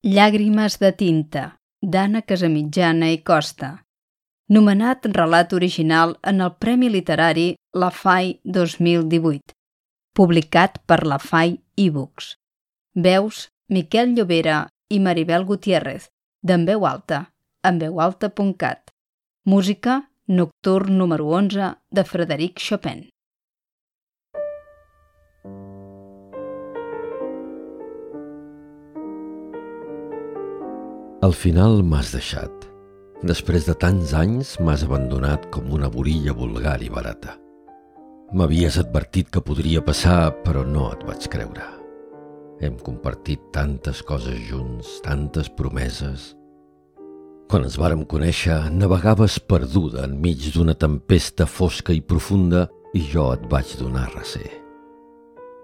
Llàgrimes de tinta, d'Anna Casamitjana i Costa. Nomenat relat original en el Premi Literari La FAI 2018. Publicat per La FAI eBooks. Veus Miquel Llobera i Maribel Gutiérrez, d'en veu alta, en veualta.cat. Música Nocturn número 11 de Frederic Chopin. Al final m'has deixat. Després de tants anys m'has abandonat com una borilla vulgar i barata. M'havies advertit que podria passar, però no et vaig creure. Hem compartit tantes coses junts, tantes promeses. Quan ens vàrem conèixer, navegaves perduda enmig d'una tempesta fosca i profunda i jo et vaig donar recer.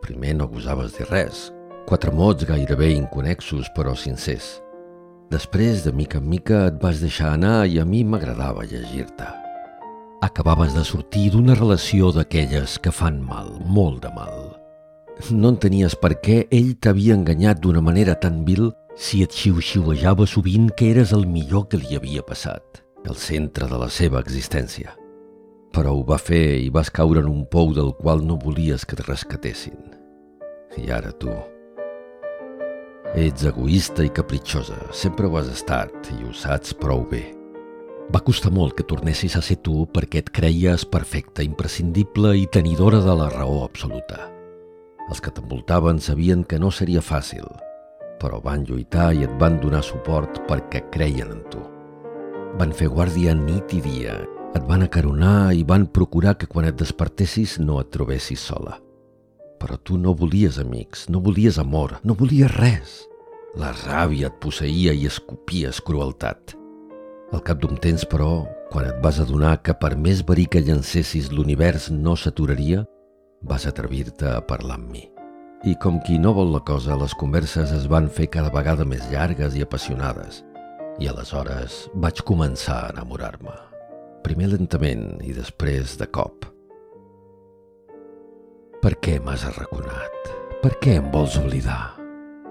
Primer no gosaves dir res, quatre mots gairebé inconexos però sincers. Després, de mica en mica, et vas deixar anar i a mi m'agradava llegir-te. Acabaves de sortir d'una relació d'aquelles que fan mal, molt de mal. No entenies per què ell t'havia enganyat d'una manera tan vil si et xiu-xiuejava sovint que eres el millor que li havia passat, el centre de la seva existència. Però ho va fer i vas caure en un pou del qual no volies que et rescatessin. I ara tu, Ets egoista i capritxosa, sempre ho has estat i ho saps prou bé. Va costar molt que tornessis a ser tu perquè et creies perfecta, imprescindible i tenidora de la raó absoluta. Els que t'envoltaven sabien que no seria fàcil, però van lluitar i et van donar suport perquè creien en tu. Van fer guàrdia nit i dia, et van acaronar i van procurar que quan et despertessis no et trobessis sola. Però tu no volies amics, no volies amor, no volies res. La ràbia et posseïa i escopies crueltat. Al cap d'un temps, però, quan et vas adonar que per més verí que llancessis l'univers no s'aturaria, vas atrevir-te a parlar amb mi. I com qui no vol la cosa, les converses es van fer cada vegada més llargues i apassionades. I aleshores vaig començar a enamorar-me. Primer lentament i després de cop. Per què m'has arraconat? Per què em vols oblidar?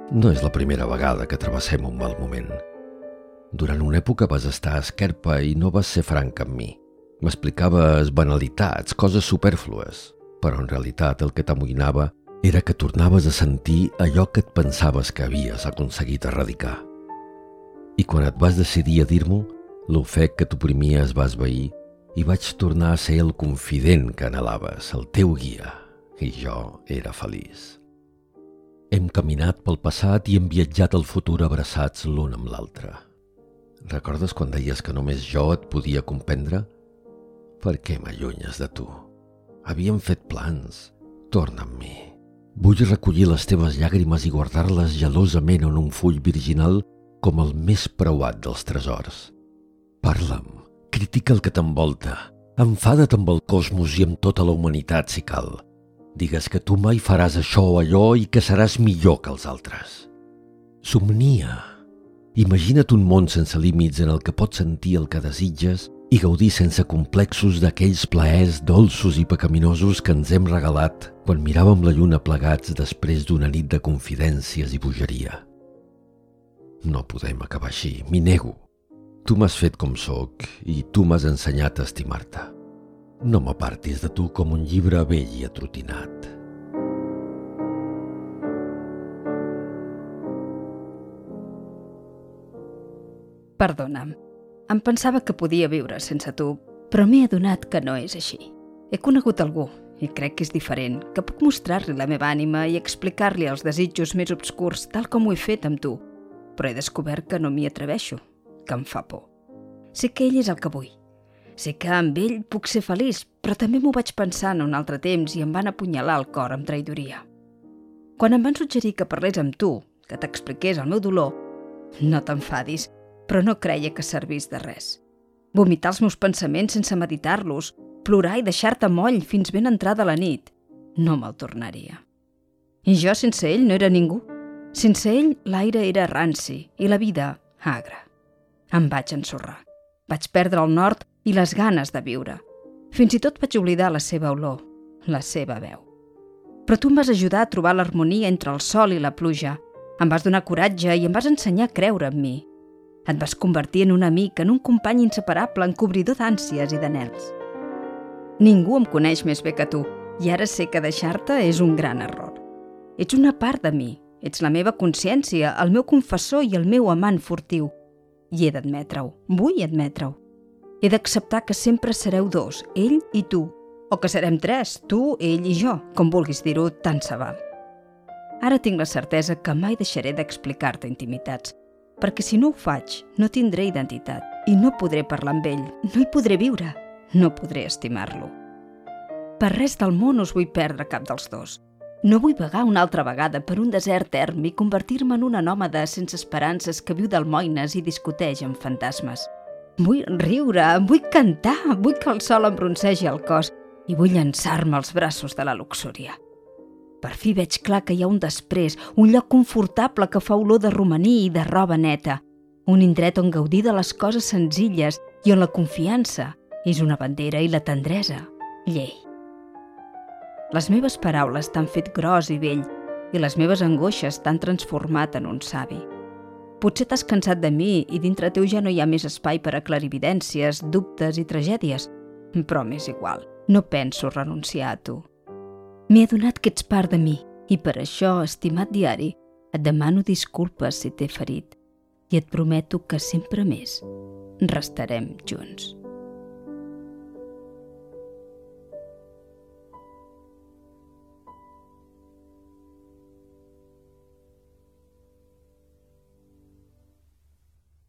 No és la primera vegada que travessem un mal moment. Durant una època vas estar esquerpa i no vas ser franc amb mi. M'explicaves banalitats, coses superflues, però en realitat el que t'amoïnava era que tornaves a sentir allò que et pensaves que havies aconseguit erradicar. I quan et vas decidir a dir-m'ho, l'ofec que t'oprimia es va esvair i vaig tornar a ser el confident que anhelaves, el teu guia, i jo era feliç. Hem caminat pel passat i hem viatjat al futur abraçats l'un amb l'altre. Recordes quan deies que només jo et podia comprendre? Per què m'allunyes de tu? Havíem fet plans. Torna amb mi. Vull recollir les teves llàgrimes i guardar-les gelosament en un full virginal com el més preuat dels tresors. Parla'm, critica el que t'envolta, enfada't amb el cosmos i amb tota la humanitat si cal. Digues que tu mai faràs això o allò i que seràs millor que els altres. Somnia. Imagina't un món sense límits en el que pots sentir el que desitges i gaudir sense complexos d'aquells plaers dolços i pecaminosos que ens hem regalat quan miràvem la lluna plegats després d'una nit de confidències i bogeria. No podem acabar així, m'hi nego. Tu m'has fet com sóc i tu m'has ensenyat a estimar-te. No m'apartis de tu com un llibre vell i atrotinat. Perdona'm. Em pensava que podia viure sense tu, però m'he adonat que no és així. He conegut algú, i crec que és diferent, que puc mostrar-li la meva ànima i explicar-li els desitjos més obscurs tal com ho he fet amb tu, però he descobert que no m'hi atreveixo, que em fa por. Sé que ell és el que vull, Sé que amb ell puc ser feliç, però també m'ho vaig pensar en un altre temps i em van apunyalar el cor amb traïdoria. Quan em van suggerir que parlés amb tu, que t'expliqués el meu dolor, no t'enfadis, però no creia que servís de res. Vomitar els meus pensaments sense meditar-los, plorar i deixar-te moll fins ben entrada la nit, no me'l tornaria. I jo sense ell no era ningú. Sense ell l'aire era ranci i la vida agra. Em vaig ensorrar. Vaig perdre el nord i les ganes de viure. Fins i tot vaig oblidar la seva olor, la seva veu. Però tu em vas ajudar a trobar l'harmonia entre el sol i la pluja, Em vas donar coratge i em vas ensenyar a creure en mi. Et vas convertir en un amic, en un company inseparable, en cobridor d'ànsies i d'anels. Ningú em coneix més bé que tu i ara sé que deixar-te és un gran error. Ets una part de mi, ets la meva consciència, el meu confessor i el meu amant furtiu. I he d'admetre-ho, vull admetre-ho. He d'acceptar que sempre sereu dos, ell i tu, o que serem tres, tu, ell i jo, com vulguis dir-ho, tant se val. Ara tinc la certesa que mai deixaré d'explicar-te intimitats, perquè si no ho faig, no tindré identitat i no podré parlar amb ell, no hi podré viure, no podré estimar-lo. Per res del món us vull perdre cap dels dos. No vull vagar una altra vegada per un desert erm i convertir-me en una nòmada sense esperances que viu d'almoines i discuteix amb fantasmes. Vull riure, vull cantar, vull que el sol em broncegi el cos i vull llançar-me als braços de la luxúria. Per fi veig clar que hi ha un després, un lloc confortable que fa olor de romaní i de roba neta, un indret on gaudir de les coses senzilles i on la confiança és una bandera i la tendresa, llei. Les meves paraules t'han fet gros i vell i les meves angoixes t'han transformat en un savi. Potser t'has cansat de mi i dintre teu ja no hi ha més espai per a clarividències, dubtes i tragèdies, però m'és igual, no penso renunciar a tu. M'he adonat que ets part de mi i per això, estimat diari, et demano disculpes si t'he ferit i et prometo que sempre més restarem junts.